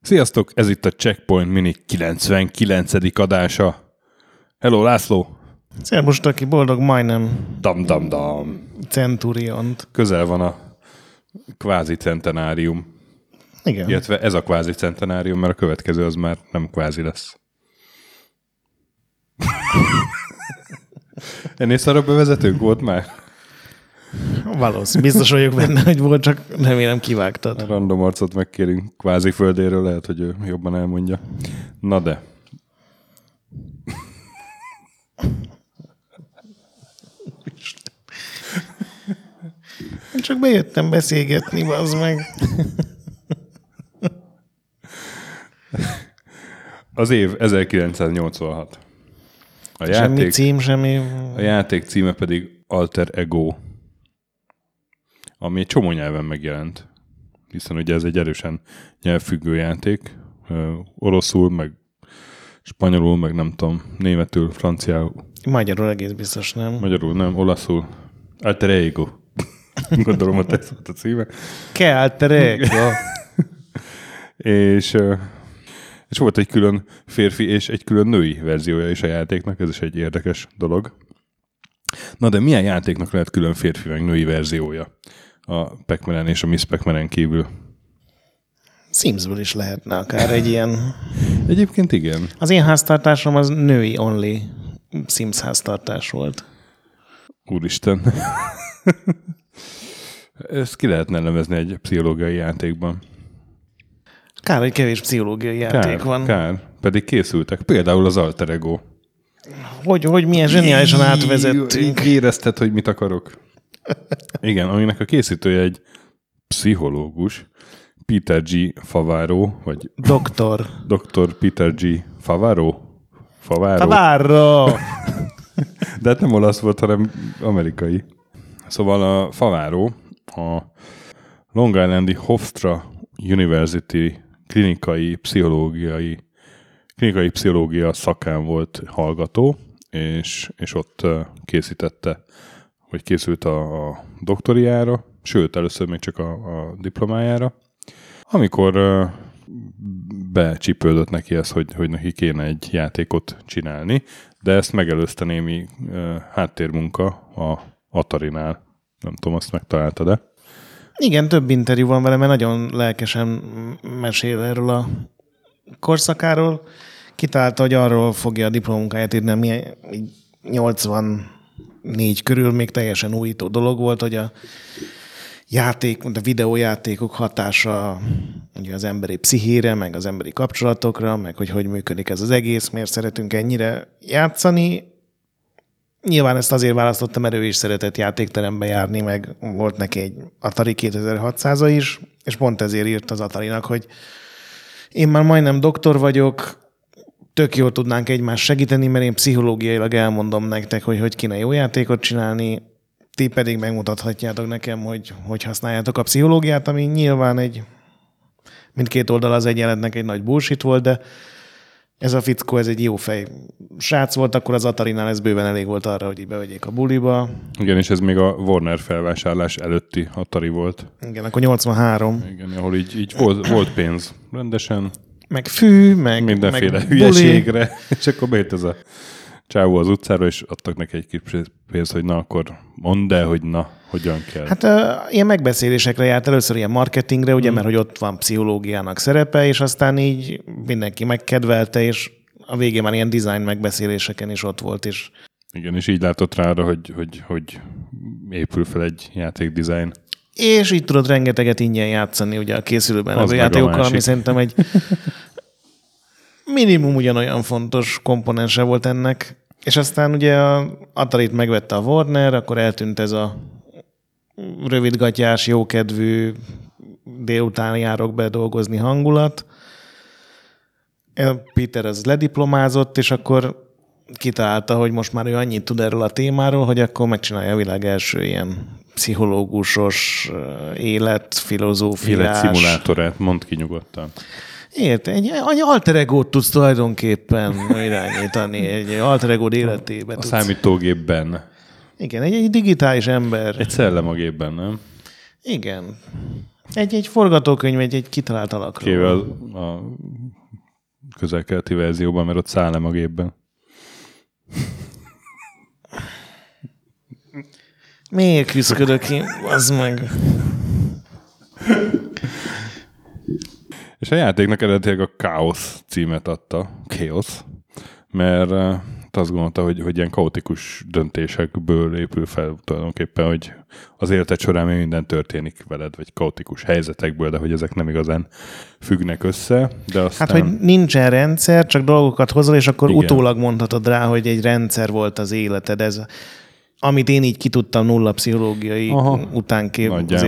Sziasztok, ez itt a Checkpoint Mini 99. adása. Hello, László! Szerbus, aki boldog majdnem Dam, dam, dam. centuriont. Közel van a kvázi centenárium. Igen. Illetve ez a kvázi centenárium, mert a következő az már nem kvázi lesz. Ennél szarabb bevezetőnk volt már? Valószínű. Biztos vagyok benne, hogy volt, csak remélem kivágtad. Random arcot megkérünk kvázi földéről, lehet, hogy ő jobban elmondja. Na de. Én csak bejöttem beszélgetni, az meg. Az év 1986. A Semmi játék, cím, semmi... a játék címe pedig Alter Ego, ami egy csomó nyelven megjelent. Hiszen ugye ez egy erősen nyelvfüggő játék. Oroszul, meg spanyolul, meg nem tudom, németül, franciául, Magyarul egész biztos nem. magyarul nem, olaszul. Alter Ego. Gondolom, hogy ez volt a címe. Ke alterego. és, ö, és volt egy külön férfi és egy külön női verziója is a játéknak, ez is egy érdekes dolog. Na de milyen játéknak lehet külön férfi meg női verziója a pac és a Miss pac kívül? Simsből is lehetne akár egy ilyen... Egyébként igen. Az én háztartásom az női only Sims háztartás volt. Úristen. Ezt ki lehetne nevezni egy pszichológiai játékban. Kár, hogy kevés pszichológiai játék Kár, van. kár. Pedig készültek. Például az Alter Ego. Hogy, hogy milyen zseniálisan átvezettünk. Érezted, hogy mit akarok? Igen, aminek a készítője egy pszichológus, Peter G. Favaro, vagy Doktor. Dr. Peter G. Favaro? Favaro? Tavarro! De hát nem olasz volt, hanem amerikai. Szóval a Favaro a Long Islandi Hofstra University klinikai pszichológiai klinikai pszichológia szakán volt hallgató, és, és ott készítette, hogy készült a, a doktoriára, sőt, először még csak a, a diplomájára. Amikor ö, becsipődött neki ez, hogy, hogy neki kéne egy játékot csinálni, de ezt megelőzte némi háttérmunka a Atari-nál. Nem tudom, azt megtaláltad-e? Igen, több interjú van vele, mert nagyon lelkesen mesél erről a korszakáról. Kitalálta, hogy arról fogja a diplomunkáját írni, ami így 84 körül még teljesen újító dolog volt, hogy a játék, a videójátékok hatása ugye az emberi pszichére, meg az emberi kapcsolatokra, meg hogy hogy működik ez az egész, miért szeretünk ennyire játszani. Nyilván ezt azért választottam, mert ő is szeretett játékterembe járni, meg volt neki egy Atari 2600-a is, és pont ezért írt az Atari-nak, hogy én már majdnem doktor vagyok, tök jól tudnánk egymást segíteni, mert én pszichológiailag elmondom nektek, hogy hogy kéne jó játékot csinálni, ti pedig megmutathatjátok nekem, hogy hogy használjátok a pszichológiát, ami nyilván egy mindkét oldal az egyenletnek egy nagy bullshit volt, de ez a fickó, ez egy jó fej srác volt, akkor az Atarinál ez bőven elég volt arra, hogy így bevegyék a buliba. Igen, és ez még a Warner felvásárlás előtti Atari volt. Igen, akkor 83. Igen, ahol így, így volt, volt pénz rendesen, Meg fű, meg, mindenféle meg hülyeségre, és akkor bejött ez a csávó az utcára, és adtak neki egy kis pénzt, hogy na akkor mondd el, hogy na, hogyan kell. Hát uh, ilyen megbeszélésekre járt először ilyen marketingre, ugye, mm. mert hogy ott van pszichológiának szerepe, és aztán így mindenki megkedvelte, és a végén már ilyen design megbeszéléseken is ott volt, és Igen, és így látott rá arra, hogy, hogy, hogy épül fel egy játékdesign. és így tudod rengeteget ingyen játszani ugye a készülőben Az a játékokkal, ami szerintem egy minimum ugyanolyan fontos komponense volt ennek. És aztán ugye a Atari-t megvette a Warner, akkor eltűnt ez a rövidgatyás, jókedvű, délután járok be dolgozni hangulat. Peter az lediplomázott, és akkor kitalálta, hogy most már ő annyit tud erről a témáról, hogy akkor megcsinálja a világ első ilyen pszichológusos, élet, filozófiás. Életszimulátorát, mondd ki nyugodtan. Ért, egy, egy alter ego tudsz tulajdonképpen irányítani, egy alter ego életébe. A tudsz. számítógépben. Igen, egy, egy digitális ember. Egy szellem a gépben, nem? Igen. Egy, egy forgatókönyv, egy, egy kitalált alakról. Kével a közel-keleti verzióban, mert ott szállem a gépben. Miért küzdök én? Az meg. És a játéknak eredetileg a Chaos címet adta. Chaos. Mert uh, azt gondolta, hogy, hogy ilyen kaotikus döntésekből épül fel tulajdonképpen, hogy az életed során még minden történik veled, vagy kaotikus helyzetekből, de hogy ezek nem igazán függnek össze. De aztán... Hát, hogy nincsen rendszer, csak dolgokat hozol, és akkor. Igen. utólag mondhatod rá, hogy egy rendszer volt az életed. Ez, amit én így ki tudtam nulla pszichológiai Aha.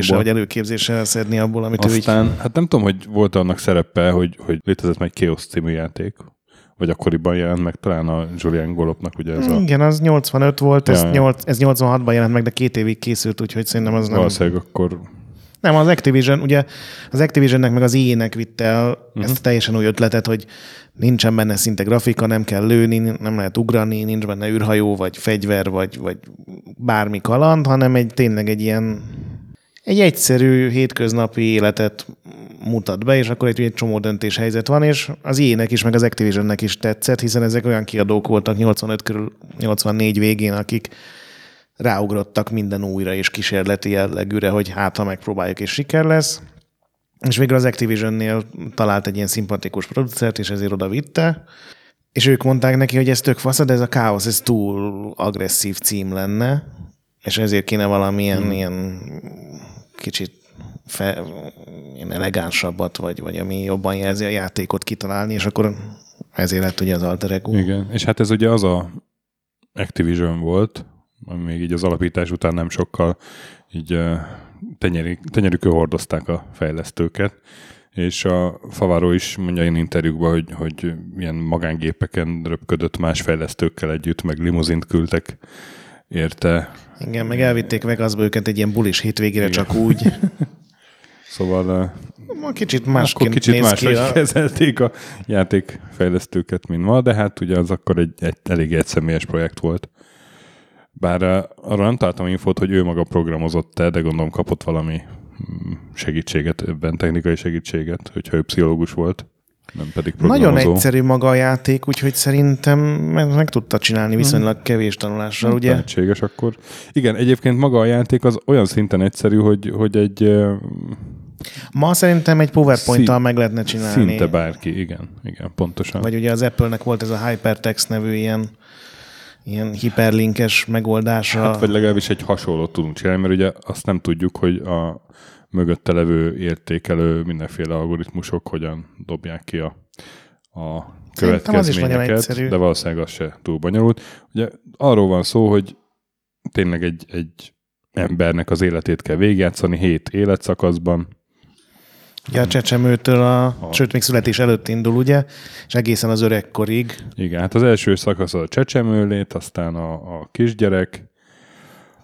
vagy előképzéssel szedni abból, amit ő így... Aztán, hát nem tudom, hogy volt annak szerepe, hogy, hogy létezett meg Chaos című játék, vagy akkoriban jelent meg talán a Julian Golopnak ugye ez a Igen, az 85 volt, ez, Ja, ja. 8, ez 86-ban jelent meg, de két évig készült, úgyhogy szerintem az nem... valószínűleg akkor Nem, az Activision, ugye az Activisionnek meg az EA-nek vitte el uh-huh. ezt a teljesen új ötletet, hogy nincsen benne szinte grafika, nem kell lőni, nem lehet ugrani, nincs benne űrhajó, vagy fegyver, vagy, vagy bármi kaland, hanem egy tényleg egy ilyen egy egyszerű, hétköznapi életet mutat be, és akkor egy, egy csomó döntéshelyzet van, és az EA-nek is, meg az Activisionnek is tetszett, hiszen ezek olyan kiadók voltak 85 körül, 84 végén, akik ráugrottak minden újra és kísérleti jellegűre, hogy hát, ha megpróbáljuk és siker lesz. És végül az Activisionnél talált egy ilyen szimpatikus producert, és ezért oda vitte. És ők mondták neki, hogy ez tök fasz, de ez a káosz, ez túl agresszív cím lenne, és ezért kéne valamilyen hmm. ilyen kicsit fe, ilyen elegánsabbat, vagy, vagy ami jobban jelzi a játékot kitalálni, és akkor ezért lett ugye az Alter Ego. Igen, és hát ez ugye az a Activision volt, ami még így az alapítás után nem sokkal így tenyeri, tenyerükön hordozták a fejlesztőket, és a Favaro is mondja én interjúkban, hogy, hogy ilyen magángépeken röpködött más fejlesztőkkel együtt, meg limuzint küldtek érte. Igen, meg elvitték Vegasba őket egy ilyen bulis hétvégére Igen. csak úgy. Szóval Ma kicsit akkor másként kicsit néz ki. A... kezelték a játékfejlesztőket, mint ma, de hát ugye az akkor egy, egy elég egyszemélyes projekt volt. Bár arra nem találtam infót, hogy ő maga programozott-e, de gondolom kapott valami mm, segítséget ebben, technikai segítséget, hogyha ő pszichológus volt, nem pedig programozó. Nagyon egyszerű maga a játék, úgyhogy szerintem meg, tudta csinálni viszonylag kevés tanulással, ugye? Lehetséges akkor. Igen, egyébként maga a játék az olyan szinten egyszerű, hogy, hogy egy Ma szerintem egy PowerPoint-tal meg lehetne csinálni. szinte bárki, igen, igen, pontosan. Vagy ugye az Apple-nek volt ez a Hypertext nevű ilyen, ilyen hiperlinkes megoldása. Hát, vagy legalábbis egy hasonlót tudunk csinálni, mert ugye azt nem tudjuk, hogy a mögötte levő értékelő mindenféle algoritmusok hogyan dobják ki a, a következményeket, de valószínűleg az se túl bonyolult. Ugye arról van szó, hogy tényleg egy, egy embernek az életét kell végigjátszani hét életszakaszban, Ugye a csecsemőtől, a, a... sőt, még születés előtt indul, ugye, és egészen az öregkorig. Igen, hát az első szakasz az a csecsemőlét, aztán a, a kisgyerek,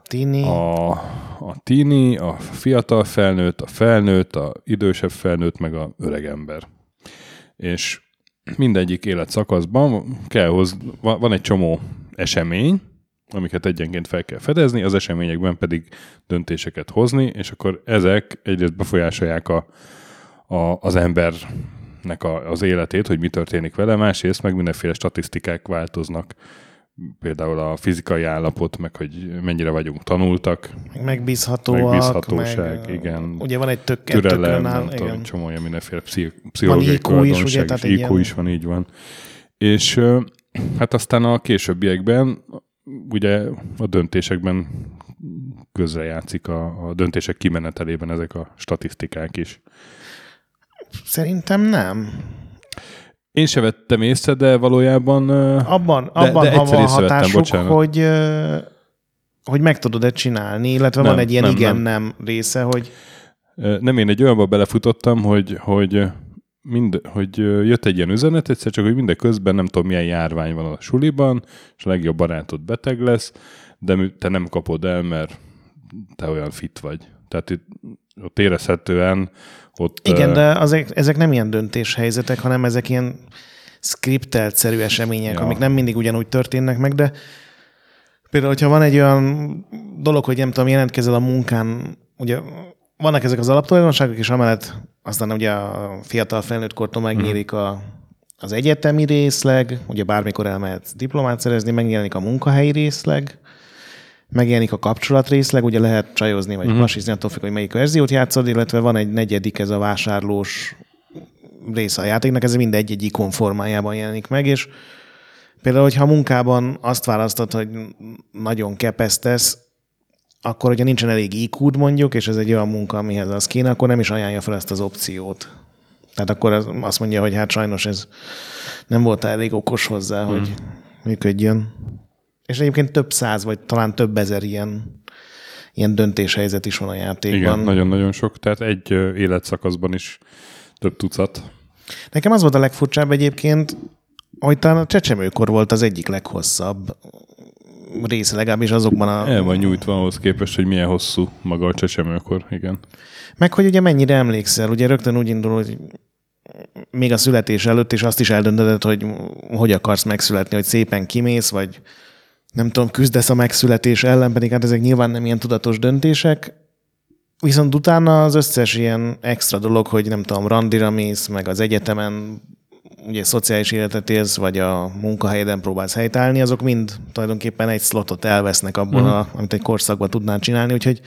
Tini. a, a tini, a fiatal felnőtt, a felnőtt, a idősebb felnőtt, meg a öreg ember. És mindegyik életszakaszban kell hoz, van van egy csomó esemény, amiket egyenként fel kell fedezni, az eseményekben pedig döntéseket hozni, és akkor ezek egyrészt befolyásolják a, a, az embernek a, az életét, hogy mi történik vele, másrészt meg mindenféle statisztikák változnak, például a fizikai állapot, meg hogy mennyire vagyunk tanultak, meg megbízhatóak. megbízhatóság, meg, igen. Ugye van egy tök, türelem, tökön nem áll, tudom, igen. csomó olyan mindenféle pszich- pszichológiai IQ is, ugye, tehát IQ ilyen- is van, így van. És hát aztán a későbbiekben ugye a döntésekben közrejátszik a, a döntések kimenetelében ezek a statisztikák is. Szerintem nem. Én se vettem észre, de valójában Abban, De- abban de ha van hatásuk, bocsánat. hogy, hogy meg tudod-e csinálni, illetve Nem, van egy ilyen nem, igen-nem része, hogy Nem, én egy olyanba belefutottam, hogy, hogy, mind, hogy jött egy ilyen üzenet, egyszer csak, hogy mindeközben nem tudom, milyen járvány van a suliban, és a legjobb barátod beteg lesz, de te nem kapod el, mert te olyan fit vagy. Tehát itt ott érezhetően ott... Igen, de azek, ezek nem ilyen döntéshelyzetek, hanem ezek ilyen skriptelt-szerű események, ja. amik nem mindig ugyanúgy történnek meg, de például, hogyha van egy olyan dolog, hogy nem tudom, jelentkezel a munkán, ugye vannak ezek az alaptulajdonságok, és amellett aztán ugye a fiatal felnőtt kortól megnyílik a, az egyetemi részleg, ugye bármikor elmehetsz diplomát szerezni, megjelenik a munkahelyi részleg, megjelenik a kapcsolat részleg, ugye lehet csajozni vagy uh-huh. attól függ, hogy melyik verziót játszod, illetve van egy negyedik, ez a vásárlós része a játéknak, ez mind egy-egy ikon formájában jelenik meg, és például, hogyha a munkában azt választod, hogy nagyon kepesztesz, akkor, hogyha nincsen elég iq mondjuk, és ez egy olyan munka, amihez az kéne, akkor nem is ajánlja fel ezt az opciót. Tehát akkor azt mondja, hogy hát sajnos ez nem volt elég okos hozzá, hmm. hogy működjön. És egyébként több száz, vagy talán több ezer ilyen, ilyen döntéshelyzet is van a játékban. Igen, nagyon-nagyon sok. Tehát egy életszakaszban is több tucat. Nekem az volt a legfurcsább egyébként, hogy talán a csecsemőkor volt az egyik leghosszabb része, legalábbis azokban a... El van nyújtva ahhoz képest, hogy milyen hosszú maga a csecsemőkor, igen. Meg hogy ugye mennyire emlékszel, ugye rögtön úgy indul, hogy még a születés előtt is azt is eldöntöd, hogy hogy akarsz megszületni, hogy szépen kimész, vagy nem tudom, küzdesz a megszületés ellen, pedig hát ezek nyilván nem ilyen tudatos döntések. Viszont utána az összes ilyen extra dolog, hogy nem tudom, randira mész, meg az egyetemen ugye szociális életet élsz, vagy a munkahelyeden próbálsz helytállni, azok mind tulajdonképpen egy slotot elvesznek abból, uh-huh. a, amit egy korszakban tudnál csinálni, úgyhogy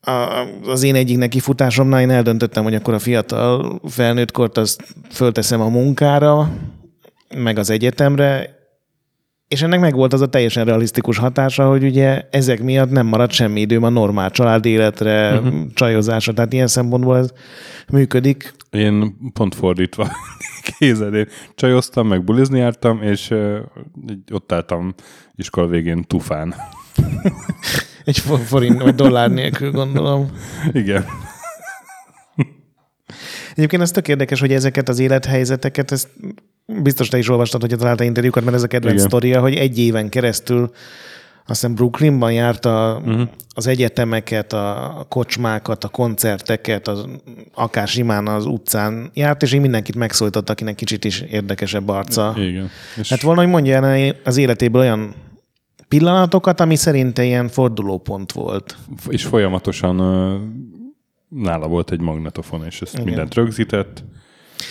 a, az én egyik nekifutásomnál én eldöntöttem, hogy akkor a fiatal felnőtt kort azt fölteszem a munkára, meg az egyetemre, és ennek meg volt az a teljesen realisztikus hatása, hogy ugye ezek miatt nem maradt semmi időm a normál család életre, uh-huh. csajozásra, tehát ilyen szempontból ez működik. Én pont fordítva kézed, én csajoztam, meg bulizni jártam, és uh, ott álltam iskola végén tufán. Egy forint vagy dollár nélkül, gondolom. Igen. Egyébként ez tök érdekes, hogy ezeket az élethelyzeteket, ezt biztos te is olvastad, hogy találtál interjúkat, mert ez a kedvenc Igen. sztoria, hogy egy éven keresztül azt hiszem Brooklynban járta uh-huh. az egyetemeket, a kocsmákat, a koncerteket, az, akár simán az utcán járt, és így mindenkit megszólított, akinek kicsit is érdekesebb arca. Igen. És hát volna, hogy mondja el az életéből olyan pillanatokat, ami szerinte ilyen fordulópont volt. És folyamatosan nála volt egy magnetofon, és ezt Igen. mindent rögzített.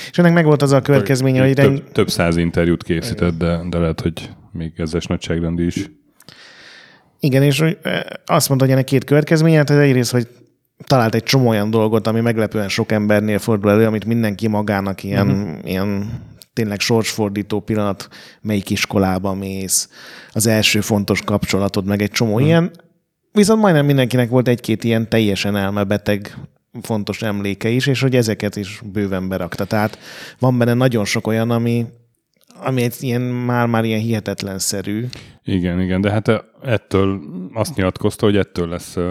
És ennek meg volt az a következménye, hogy... Több, több száz interjút készített, de, de lehet, hogy még ezes nagyságrendi is. Igen, és azt mondta, hogy ennek két következménye, tehát egyrészt, hogy talált egy csomó olyan dolgot, ami meglepően sok embernél fordul elő, amit mindenki magának ilyen, uh-huh. ilyen tényleg sorsfordító pillanat, melyik iskolába mész, az első fontos kapcsolatod, meg egy csomó uh-huh. ilyen. Viszont majdnem mindenkinek volt egy-két ilyen teljesen elmebeteg fontos emléke is, és hogy ezeket is bőven berakta. Tehát van benne nagyon sok olyan, ami, ami egy ilyen, már-már ilyen hihetetlenszerű. Igen, igen, de hát ettől azt nyilatkozta, hogy ettől lesz uh,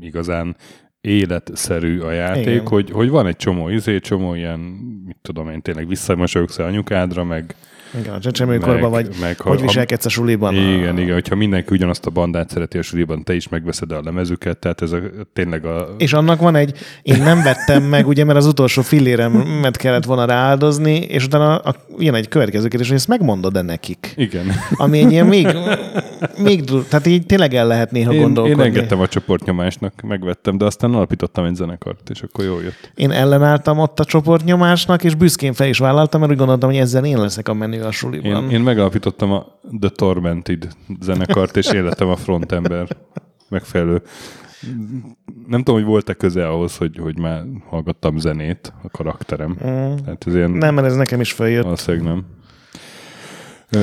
igazán életszerű a játék, igen. hogy, hogy van egy csomó izé, csomó ilyen, mit tudom én, tényleg visszamosolyogsz anyukádra, meg igen, a csecsemőkorban vagy, meg, hogy viselkedsz a suliban. Igen, a... igen, hogyha mindenki ugyanazt a bandát szereti a suliban, te is megveszed a lemezüket, tehát ez a, tényleg a... És annak van egy, én nem vettem meg, ugye, mert az utolsó filléremet kellett volna rááldozni, és utána a, ilyen egy következő kérdés, hogy ezt megmondod-e nekik? Igen. Ami egy ilyen még, még tehát így tényleg el lehet néha én, gondolkodni. Én engedtem a csoportnyomásnak, megvettem, de aztán alapítottam egy zenekart, és akkor jól jött. Én ellenálltam ott a csoportnyomásnak, és büszkén fel is vállaltam, mert úgy gondoltam, hogy ezzel én leszek a menő a suliban. Én, én megalapítottam a The Tormented zenekart, és életem a frontember megfelelő. Nem tudom, hogy volt-e köze ahhoz, hogy, hogy már hallgattam zenét a karakterem. Mm. Tehát ez ilyen, nem, mert ez nekem is feljött. Valószínűleg nem.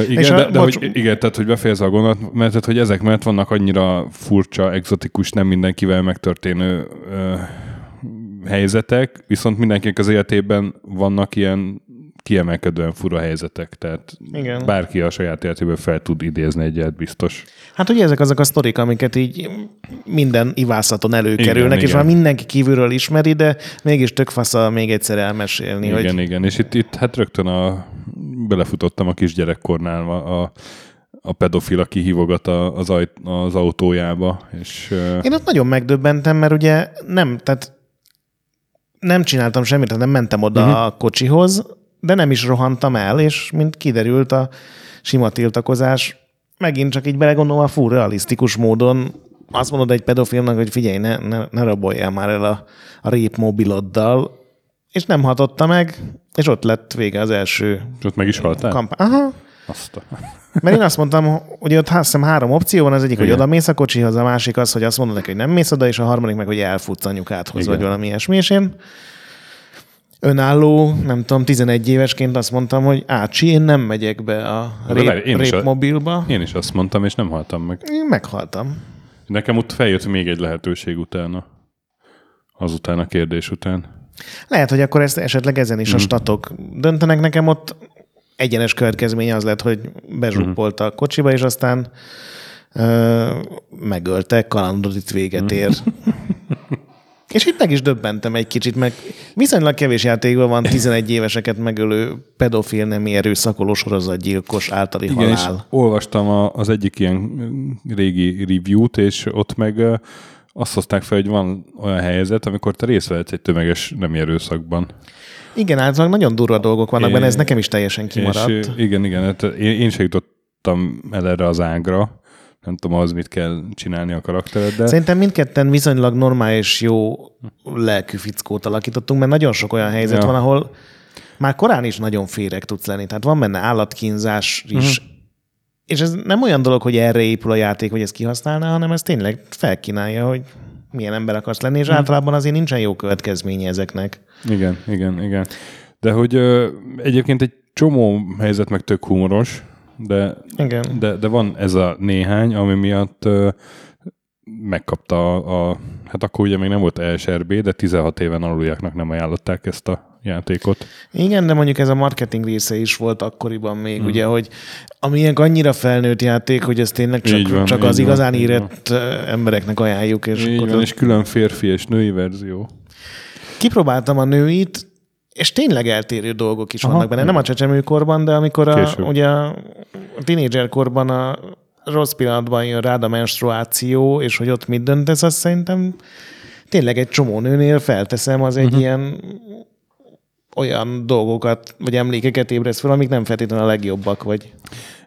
Igen, de, de hogy, igen, tehát hogy befejezze a gondolat, mert tehát, hogy ezek mellett vannak annyira furcsa, exotikus, nem mindenkivel megtörténő ö, helyzetek, viszont mindenkinek az életében vannak ilyen kiemelkedően fura helyzetek, tehát Igen. bárki a saját életéből fel tud idézni egyet, biztos. Hát ugye ezek azok a sztorik, amiket így minden ivászaton előkerülnek, igen, és igen. már mindenki kívülről ismeri, de mégis tök fasz még egyszer elmesélni. Igen, hogy... igen, és itt, itt hát rögtön a, belefutottam a kisgyerekkornál a, a a pedofil, aki hívogat a- az, ajt, az autójába, és Én ott nagyon megdöbbentem, mert ugye nem, tehát nem csináltam semmit, tehát nem mentem oda uh-huh. a kocsihoz, de nem is rohantam el, és mint kiderült a sima tiltakozás, megint csak így belegondolva fú, realisztikus módon azt mondod egy pedofilnak, hogy figyelj, ne, ne, ne raboljál már el a, a rép mobiloddal, és nem hatotta meg, és ott lett vége az első és ott meg is haltál? kampány. Aha, Azt a... mert én azt mondtam, hogy ott azt hiszem három opció van, az egyik, hogy Igen. oda mész a kocsihoz, a másik az, hogy azt mondod neki, hogy nem mész oda, és a harmadik meg, hogy elfutsz anyukádhoz, Igen. vagy valami ilyesmi, és én önálló, nem tudom, 11 évesként azt mondtam, hogy ácsi, én nem megyek be a rép, én is a- répmobilba. Én is azt mondtam, és nem haltam meg. Én meghaltam. Nekem ott feljött még egy lehetőség utána. Azután a kérdés után. Lehet, hogy akkor ezt esetleg ezen Mhm. is a statok döntenek. Nekem ott egyenes következmény az lett, hogy bezsuppolt Mhm. a kocsiba, és aztán ö, megölte, kalandod itt véget ér. és itt meg is döbbentem egy kicsit, meg viszonylag kevés játékban van 11 éveseket megölő pedofil nemi erőszakoló sorozatgyilkos általi Igen, és halál. olvastam a, az egyik ilyen régi review-t, és ott meg azt hozták fel, hogy van olyan helyzet, amikor te részt vehetsz egy tömeges nemi erőszakban. Igen, általában nagyon durva dolgok vannak É- benne, ez nekem is teljesen kimaradt. És, igen, igen, hát én, én sem jutottam el erre az ágra. Nem tudom, az mit kell csinálni a karaktereddel. Szerintem mindketten viszonylag normális, jó lelkű fickót alakítottunk, mert nagyon sok olyan helyzet Ja. van, ahol már korán is nagyon féreg tudsz lenni. Tehát van benne állatkínzás is. Uh-huh. És ez nem olyan dolog, hogy erre épül a játék, hogy ezt kihasználná, hanem ez tényleg felkínálja, hogy milyen ember akarsz lenni, és Mhm. általában azért nincsen jó következménye ezeknek. Igen, igen, igen. De hogy ö, egyébként egy csomó helyzet meg tök humoros, de, Igen. de, de van ez a néhány, ami miatt ö, megkapta a, a, hát akkor ugye még nem volt ESRB, de 16 éven aluljáknak nem ajánlották ezt a játékot. Igen, de mondjuk ez a marketing része is volt akkoriban még, Hmm. mm. ugye, hogy ami ilyen annyira felnőtt játék, hogy ez tényleg Így csak, van, csak az van, igazán van. ö, embereknek ajánljuk, és Így akkor van, ott és külön férfi és női verzió. kipróbáltam a nőit, és tényleg eltérő dolgok is Aha, vannak benne. Nem a csecsemőkorban, de amikor a, Később. ugye a tínédzserkorban a rossz pillanatban jön rád a menstruáció, és hogy ott mit döntesz, azt szerintem tényleg egy csomó nőnél felteszem, az egy uh-huh. ilyen olyan dolgokat, vagy emlékeket ébreszt fel, amik nem feltétlenül a legjobbak, vagy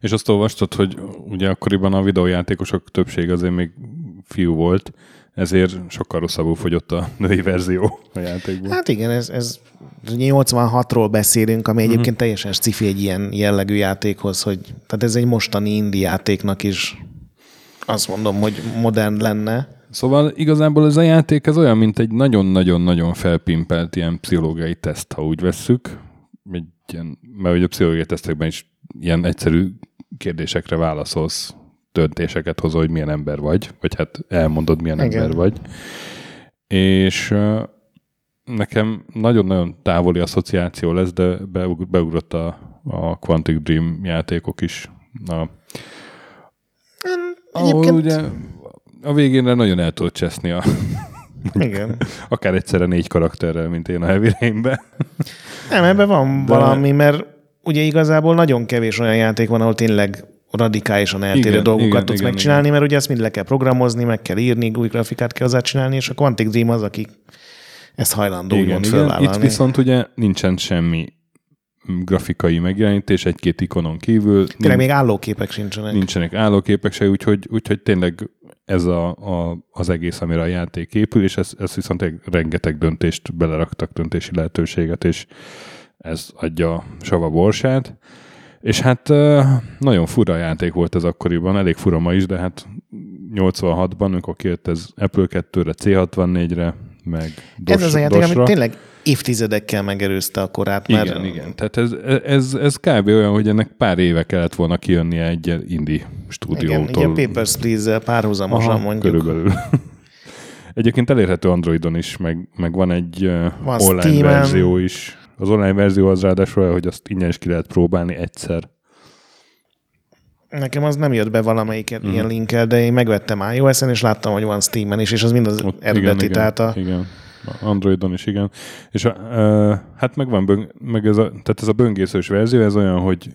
És azt olvastad, hogy ugye akkoriban a videójátékosok többség azért még fiú volt, ezért sokkal rosszabbul fogyott a női verzió a játékból. Hát igen, ez, ez 86-ról beszélünk, ami egyébként teljesen sci egy ilyen jellegű játékhoz, hogy tehát ez egy mostani indi játéknak is azt mondom, hogy modern lenne. Szóval igazából ez a játék ez olyan, mint egy nagyon-nagyon-nagyon felpimpelt ilyen pszichológiai teszt, ha úgy vesszük. Egy ilyen, mert ugye a pszichológiai tesztekben is ilyen egyszerű kérdésekre válaszolsz, döntéseket hozol, hogy milyen ember vagy, vagy hát elmondod, milyen Igen. ember vagy. És nekem nagyon-nagyon távoli asszociáció lesz, de beug- beugrott a, a Quantic Dream játékok is. A, ahol Egyébként, ugye a végén nagyon el tudod cseszni a, igen. akár egyszerre négy karakterrel, mint én a Heavy Rain-ben. Nem, ebben van De... valami, mert ugye igazából nagyon kevés olyan játék van, ahol tényleg radikálisan eltérő Igen, dolgokat igen, tudsz igen, megcsinálni, mert ugye ezt mind le kell programozni, meg kell írni, új grafikát kell hozzá csinálni, és a Quantic Dream az, aki ezt hajlandó úgymond Itt fölvállalni. viszont ugye nincsen semmi grafikai megjelenítés, egy-két ikonon kívül. Tényleg még állóképek sincsenek. nincsenek állóképek se, úgyhogy, úgyhogy tényleg ez a, a, az egész, amire a játék épül, és ez, ez viszont egy rengeteg döntést beleraktak, döntési lehetőséget, és ez adja sava borsát. És hát nagyon fura játék volt ez akkoriban, elég fura ma is, de hát 86-ban, amikor kijött ez Apple 2-re, C64-re, meg DOS, Ez az a játék, ami DOS-ra. tényleg évtizedekkel megelőzte a korát, mert Igen, igen. Tehát ez, ez, ez kb. olyan, hogy ennek pár éve kellett volna kijönnie egy ilyen indie igen, stúdiótól. ugye Papers, Please-zel párhuzamosan Aha, mondjuk. Körülbelül. Egyébként elérhető Androidon is, meg, meg van egy Van online Steamen. verzió is. Az online verzió az ráadásul olyan, hogy azt ingyen is ki lehet próbálni egyszer. Nekem az nem jött be valamelyik Mhm. mm. ilyen linkkel, de én megvettem iOS-en, és láttam, hogy van Steam-en is, és az mind az Ott, eredeti, tehát a... igen. Androidon is, igen. És uh, hát meg van, böng, meg ez a, tehát ez a böngészős verzió, ez olyan, hogy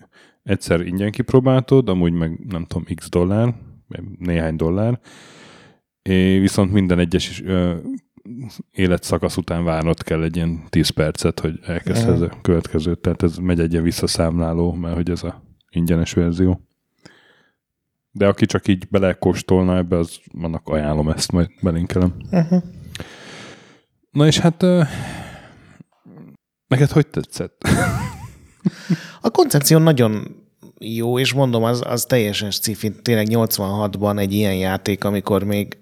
egyszer ingyen kipróbáltod, amúgy meg nem tudom, x dollár, néhány dollár, és viszont minden egyes ö, életszakasz után várnod kell egy ilyen 10 percet, hogy elkezdhez a következőt. Tehát ez megy egy ilyen visszaszámláló, mert hogy ez a ingyenes verzió. De aki csak így belekóstolna ebbe, az annak ajánlom ezt, majd belinkelem. Uh-huh. Na és hát uh, neked hogy tetszett? A koncepció nagyon jó, és mondom, az, az teljesen sci Tényleg 86-ban egy ilyen játék, amikor még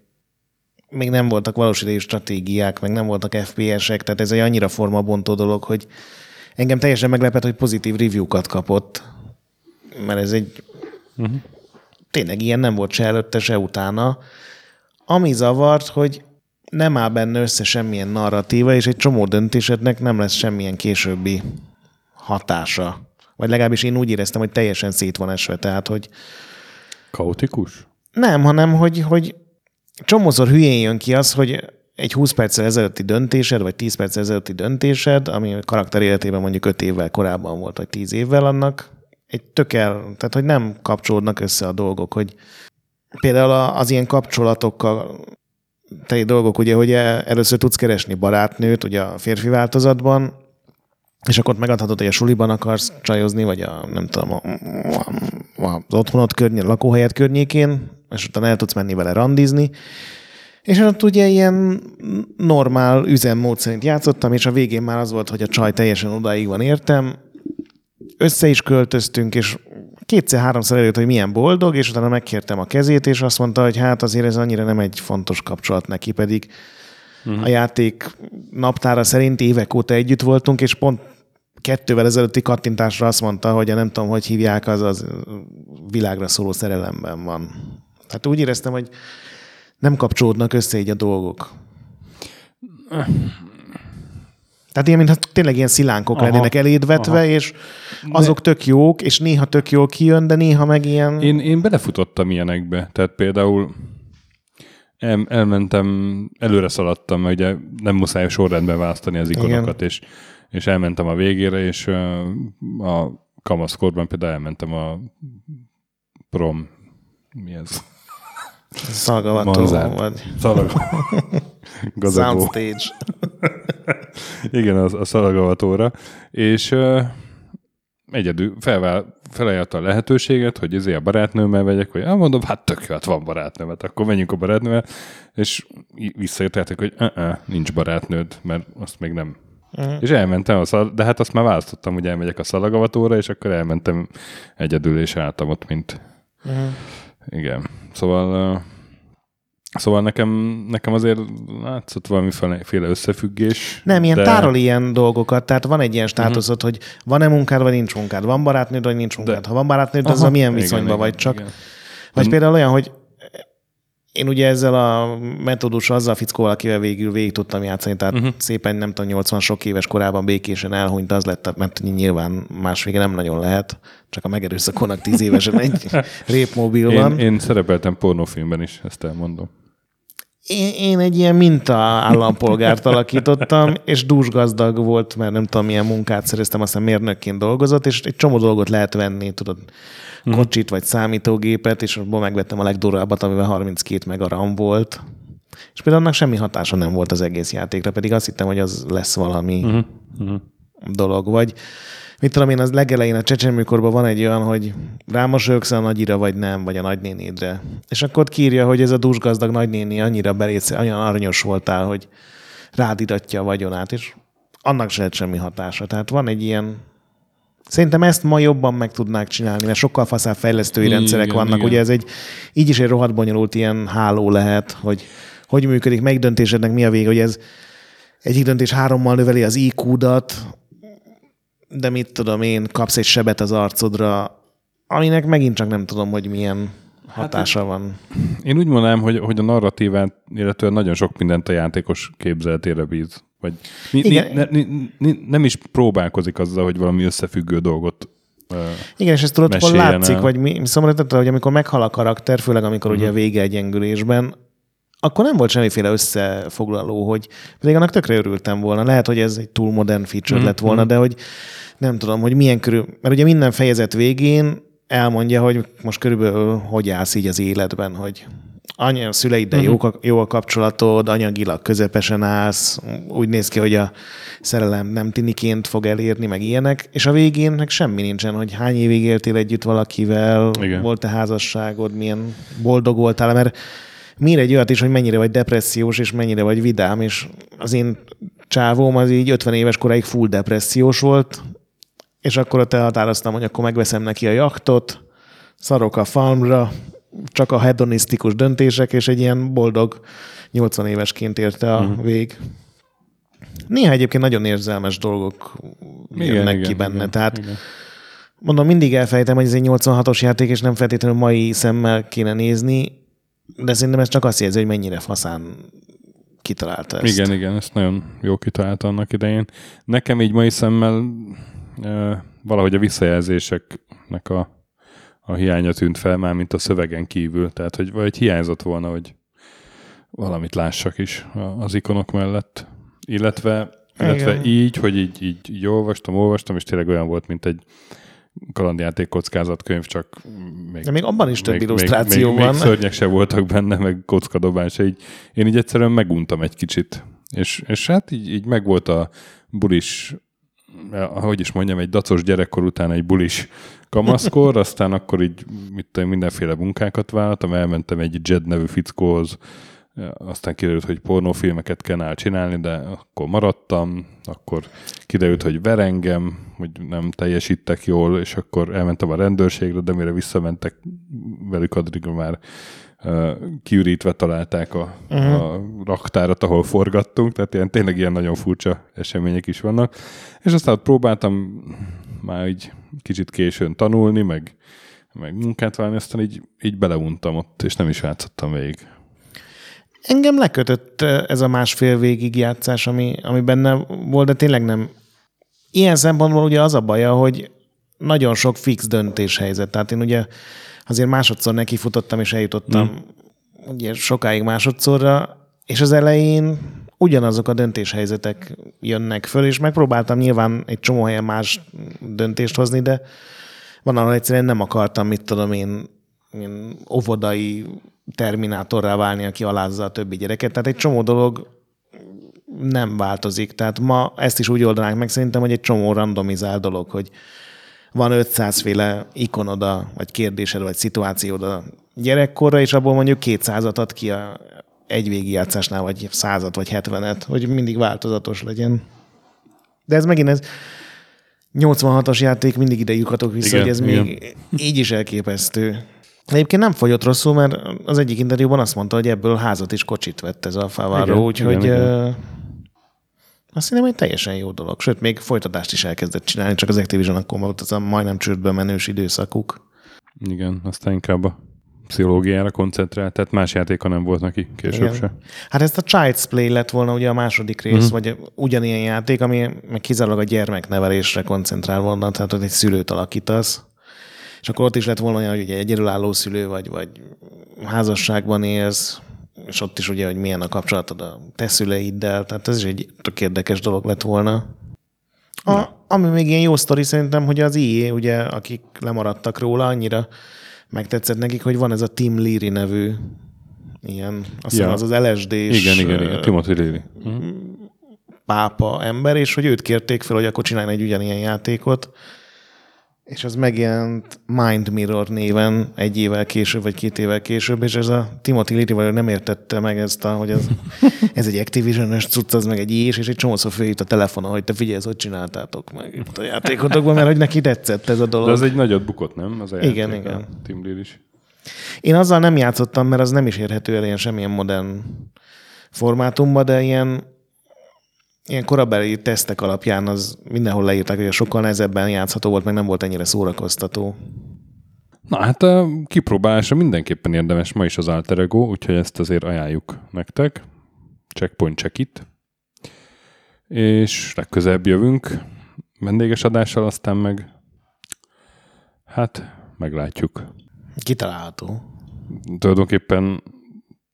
még nem voltak valós idejű stratégiák, meg nem voltak FPS-ek, tehát ez egy annyira formabontó dolog, hogy engem teljesen meglepett, hogy pozitív review-kat kapott, mert ez egy uh-huh. tényleg ilyen nem volt se előtte, se utána. Ami zavart, hogy nem áll benne össze semmilyen narratíva, és egy csomó döntésednek nem lesz semmilyen későbbi hatása. Vagy legalábbis én úgy éreztem, hogy teljesen szét van esve, tehát hogy... Kaotikus? Nem, hanem hogy, hogy csomószor hülyén jön ki az, hogy egy 20 perccel ezelőtti döntésed, vagy 10 perccel ezelőtti döntésed, ami a karakter életében mondjuk 5 évvel korábban volt, vagy 10 évvel annak, egy tökel, tehát hogy nem kapcsolódnak össze a dolgok, hogy például az ilyen kapcsolatokkal te dolgok, ugye, hogy először tudsz keresni barátnőt, ugye a férfi változatban, és akkor megadhatod, hogy a suliban akarsz csajozni, vagy a, nem tudom, a, a, az otthonod környék, lakóhelyet környékén, és utána el tudsz menni vele randizni. És ott ugye ilyen normál üzemmód szerint játszottam, és a végén már az volt, hogy a csaj teljesen odáig van értem. Össze is költöztünk, és kétszer-háromszor előtt, hogy milyen boldog, és utána megkértem a kezét, és azt mondta, hogy hát azért ez annyira nem egy fontos kapcsolat neki, pedig uh-huh. a játék naptára szerint évek óta együtt voltunk, és pont kettővel ezelőtti kattintásra azt mondta, hogy a nem tudom, hogy hívják, az az világra szóló szerelemben van. Tehát úgy éreztem, hogy nem kapcsolódnak össze így a dolgok. Tehát ilyen, mintha tényleg ilyen szilánkok aha, lennének elédvetve, aha. és azok de... tök jók, és néha tök jól kijön, de néha meg ilyen... Én, én belefutottam ilyenekbe. Tehát például el, elmentem, előre szaladtam, mert ugye nem muszáj sorrendben választani az ikonokat, Igen. és, és elmentem a végére, és a kamaszkorban például elmentem a prom, mi ez? Szalgavató vagy. Szalagavató. Soundstage. Igen, az, a szalagavatóra. És uh, egyedül felvál, felajánlotta a lehetőséget, hogy ezért a barátnőmmel vegyek, hogy ah, mondom, hát tök jó, hát van barátnőmet, akkor menjünk a barátnővel, és visszajöttek, hogy uh-uh, nincs barátnőd, mert azt még nem. Uh-huh. És elmentem, a szal- de hát azt már választottam, hogy elmegyek a szalagavatóra, és akkor elmentem egyedül, és álltam ott, mint... Uh-huh. Igen. Szóval Szóval nekem, nekem azért látszott valamiféle összefüggés. Nem, ilyen de... tárol ilyen dolgokat, tehát van egy ilyen státuszod, uh-huh. hogy van-e munkád, vagy nincs munkád, van barátnőd, vagy nincs munkád. De... Ha van barátnőd, az a milyen viszonyban vagy csak. Igen. Vagy például olyan, hogy én ugye ezzel a metódus azzal a fickóval, akivel végül végig tudtam játszani, tehát uh-huh. szépen nem tudom, 80 sok éves korában békésen elhunyt, az lett, mert nyilván más vége nem nagyon lehet, csak a megerőszakolnak tíz évesen egy répmobil van. Én, én szerepeltem pornófilmben is, ezt elmondom én, én egy ilyen minta állampolgárt alakítottam, és dúsgazdag volt, mert nem tudom, milyen munkát szereztem, aztán mérnökként dolgozott, és egy csomó dolgot lehet venni, tudod, mhm. kocsit vagy számítógépet, és abból megvettem a legdurvábbat, amivel 32 meg a RAM volt. És például annak semmi hatása nem volt az egész játékra, pedig azt hittem, hogy az lesz valami uh-huh. Uh-huh. dolog. Vagy mit tudom én, az legelején a csecsemőkorban van egy olyan, hogy rámosolyogsz a nagyira, vagy nem, vagy a nagynénédre. És akkor ott kírja, hogy ez a dúsgazdag nagynéni annyira belész, olyan aranyos voltál, hogy rád idatja a vagyonát, és annak se lehet semmi hatása. Tehát van egy ilyen Szerintem ezt ma jobban meg tudnák csinálni, mert sokkal faszább fejlesztői igen, rendszerek vannak. Igen. Ugye ez egy, így is egy rohadt bonyolult ilyen háló lehet, hogy hogy működik, melyik döntésednek mi a vége, hogy ez egyik döntés hárommal növeli az IQ-dat, de mit tudom én, kapsz egy sebet az arcodra, aminek megint csak nem tudom, hogy milyen hatása hát, van. Én úgy mondanám, hogy, hogy a narratívát, illetve nagyon sok mindent a játékos képzeletére bíz. Vagy ni, Igen. Ni, ni, ni, nem is próbálkozik azzal, hogy valami összefüggő dolgot uh, Igen, és ezt tudod, hol látszik, el. vagy mi, szóval hogy amikor meghal a karakter, főleg amikor uh-huh. ugye a vége egy gyengülésben, akkor nem volt semmiféle összefoglaló, hogy pedig annak tökre örültem volna. Lehet, hogy ez egy túl modern feature mm. lett volna, de hogy nem tudom, hogy milyen körül, mert ugye minden fejezet végén elmondja, hogy most körülbelül hogy állsz így az életben, hogy anya, a szüleiddel uh-huh. jó, jó a kapcsolatod, anyagilag közepesen állsz, úgy néz ki, hogy a szerelem nem tiniként fog elérni, meg ilyenek, és a végén meg semmi nincsen, hogy hány évig éltél együtt valakivel, Igen. volt-e házasságod, milyen boldog voltál, mert mire egy olyat is, hogy mennyire vagy depressziós, és mennyire vagy vidám, és az én csávóm az így 50 éves koráig full depressziós volt, és akkor ott elhatároztam, hogy akkor megveszem neki a jaktot, szarok a farmra, csak a hedonisztikus döntések, és egy ilyen boldog 80 évesként érte a uh-huh. vég. Néha egyébként nagyon érzelmes dolgok igen, jönnek igen, ki benne. Igen, Tehát igen. mondom, mindig elfejtem, hogy ez egy 86-os játék, és nem feltétlenül mai szemmel kéne nézni, de szerintem ez csak azt jelzi, hogy mennyire faszán kitalálta ezt. Igen, igen, ezt nagyon jó kitalálta annak idején. Nekem így mai szemmel e, valahogy a visszajelzéseknek a a hiánya tűnt fel már, mint a szövegen kívül. Tehát, hogy vagy hiányzott volna, hogy valamit lássak is az ikonok mellett. Illetve, illetve így, hogy így, így, így olvastam, olvastam, és tényleg olyan volt, mint egy kalandjáték kockázatkönyv, csak még, De még abban is több még, illusztráció még, van. Még, szörnyek se voltak benne, meg kockadobás. Így, én így egyszerűen meguntam egy kicsit. És, és hát így, így megvolt a bulis, ahogy is mondjam, egy dacos gyerekkor után egy bulis kamaszkor, aztán akkor így mit tudom, mindenféle munkákat vállaltam, elmentem egy Jed nevű fickóhoz, aztán kiderült, hogy pornófilmeket kell csinálni, de akkor maradtam, akkor kiderült, hogy verengem, hogy nem teljesítek jól, és akkor elmentem a rendőrségre, de mire visszamentek velük, addig már uh, kiürítve találták a, uh-huh. a raktárat, ahol forgattunk, tehát ilyen, tényleg ilyen nagyon furcsa események is vannak. És aztán ott próbáltam már így kicsit későn tanulni, meg, meg munkát válni, aztán így, így beleuntam ott, és nem is játszottam végig. Engem lekötött ez a másfél végig játszás, ami, ami benne volt, de tényleg nem. Ilyen szempontból ugye az a baja, hogy nagyon sok fix döntéshelyzet. Tehát én ugye azért másodszor nekifutottam, és eljutottam mm. ugye sokáig másodszorra, és az elején ugyanazok a döntéshelyzetek jönnek föl, és megpróbáltam nyilván egy csomó helyen más döntést hozni, de van, ahol egyszerűen nem akartam, mit tudom én, én óvodai terminátorrá válni, aki alázza a többi gyereket. Tehát egy csomó dolog nem változik. Tehát ma ezt is úgy oldanánk meg szerintem, hogy egy csomó randomizál dolog, hogy van 500 féle ikonoda, vagy kérdésed, vagy szituációd a gyerekkorra, és abból mondjuk 200-at ad ki a egy végigjátszásnál, vagy százat, vagy hetvenet, hogy mindig változatos legyen. De ez megint ez 86-as játék, mindig ide lyukatok vissza, igen, hogy ez igen. még így is elképesztő. Egyébként nem fogyott rosszul, mert az egyik interjúban azt mondta, hogy ebből házat is kocsit vett ez a Favaro, úgyhogy igen, azt hiszem, hogy teljesen jó dolog. Sőt, még folytatást is elkezdett csinálni, csak az Activision akkor volt az a majdnem csődbe menős időszakuk. Igen, aztán inkább a pszichológiára koncentrált, tehát más játéka nem volt neki később Igen. se. Hát ezt a Child's Play lett volna ugye a második rész, uh-huh. vagy ugyanilyen játék, ami meg kizárólag a gyermeknevelésre koncentrál volna, tehát ott egy szülőt alakítasz. És akkor ott is lett volna olyan, hogy ugye egyedülálló szülő vagy, vagy házasságban élsz, és ott is ugye, hogy milyen a kapcsolatod a te szüleiddel, tehát ez is egy tök érdekes dolog lett volna. A, ami még ilyen jó sztori szerintem, hogy az IE, ugye, akik lemaradtak róla, annyira megtetszett nekik, hogy van ez a Tim Leary nevű ilyen, azt ja. az az lsd Igen, igen, igen, Timothy Leary. Pápa ember, és hogy őt kérték fel, hogy akkor csinálj egy ugyanilyen játékot, és az megjelent Mind Mirror néven egy évvel később, vagy két évvel később, és ez a Timothy Leary nem értette meg ezt, a, hogy ez, ez egy Activision-es cucc, az meg egy és, és egy csomószor följött a telefonon, hogy te figyelj, hogy csináltátok meg itt a játékotokban, mert hogy neki tetszett ez a dolog. De az egy nagyot bukott, nem? Az igen, igen. Tim Leary is. Én azzal nem játszottam, mert az nem is érhető el ilyen semmilyen modern formátumban, de ilyen ilyen korabeli tesztek alapján az mindenhol leírták, hogy a sokkal nehezebben játszható volt, meg nem volt ennyire szórakoztató. Na hát a kipróbálása mindenképpen érdemes ma is az Alter Ego, úgyhogy ezt azért ajánljuk nektek. Checkpoint check it. És legközelebb jövünk vendéges adással, aztán meg hát meglátjuk. Kitalálható. Tulajdonképpen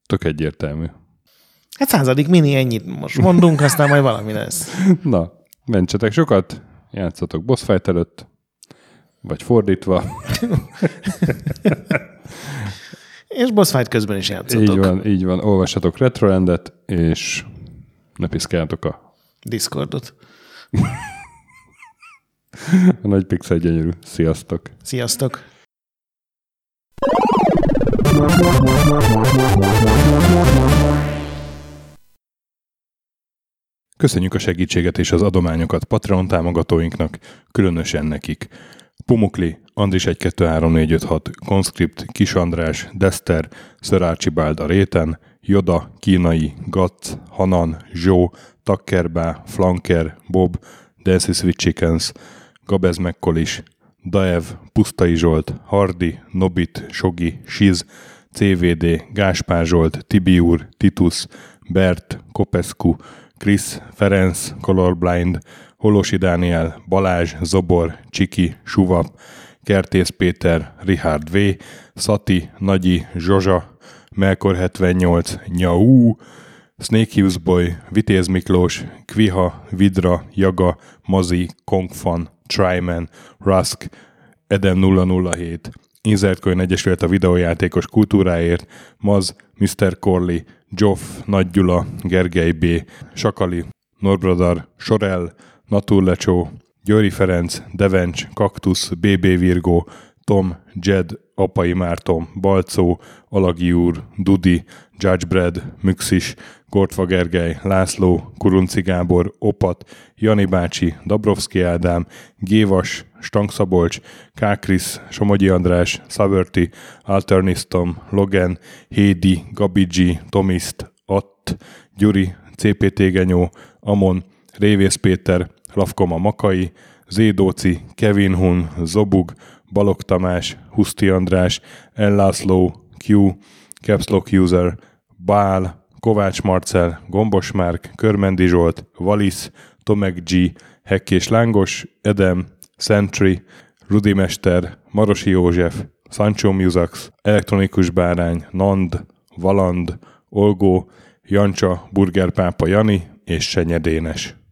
tök egyértelmű. Hát századik mini, ennyit most mondunk, aztán majd valami lesz. Na, mentsetek sokat, játszatok boss fight előtt, vagy fordítva. És boss fight közben is játszatok. Így van, így van. Olvassatok Retrolandet, és ne piszkáljátok a, Discordot. a nagy pixel gyönyörű. Sziasztok! Sziasztok! Köszönjük a segítséget és az adományokat Patreon támogatóinknak, különösen nekik. Pumukli, Andris 1 2 3 4 5 6, Conscript, Kis András, Dester, Sir a réten, Joda, Kínai, Gatz, Hanan, Zsó, Takkerbá, Flanker, Bob, Dancy Sweet Chickens, Gabez Mekkolis, Daev, Pusztai Zsolt, Hardi, Nobit, Sogi, Siz, CVD, Gáspár Zsolt, Tibiur, Titus, Bert, Kopescu, Krisz, Ferenc, Colorblind, Holosi Dániel, Balázs, Zobor, Csiki, Suvap, Kertész Péter, Richard V, Szati, Nagyi, Zsozsa, Melkor 78, Nyau, Snake Boy, Vitéz Miklós, Kviha, Vidra, Jaga, Mazi, Kongfan, Tryman, Rusk, Eden 007, Insert Coin Egyesület a videójátékos kultúráért, Maz, Mr. Corley, Joff, Nagy Gyula, Gergely B., Sakali, Norbradar, Sorel, Naturlecsó, Győri Ferenc, Devencs, Kaktusz, BB Virgó, Tom, Jed, Apai Márton, Balcó, Alagi úr, Dudi, Judgebred, Müxis, Gortva Gergely, László, Kurunci Gábor, Opat, Jani bácsi, Dabrowski Ádám, Gévas, Stangszabolcs, Kákris, Somogyi András, Szaverti, Alternisztom, Logan, Hédi, Gabigi, Tomiszt, Att, Gyuri, CPT Genyó, Amon, Révész Péter, Lavkoma Makai, Zédóci, Kevin Hun, Zobug, Balog Tamás, Huszti András, Ellászló, Q, Capslock User, Bál, Kovács Marcel, Gombos Márk, Körmendi Zsolt, Valisz, Tomek G, Hekkés Lángos, Edem, Sentry, Rudimester, Marosi József, Sancho Musax, Elektronikus Bárány, Nand, Valand, Olgó, Jancsa, Burgerpápa Jani és Senyedénes.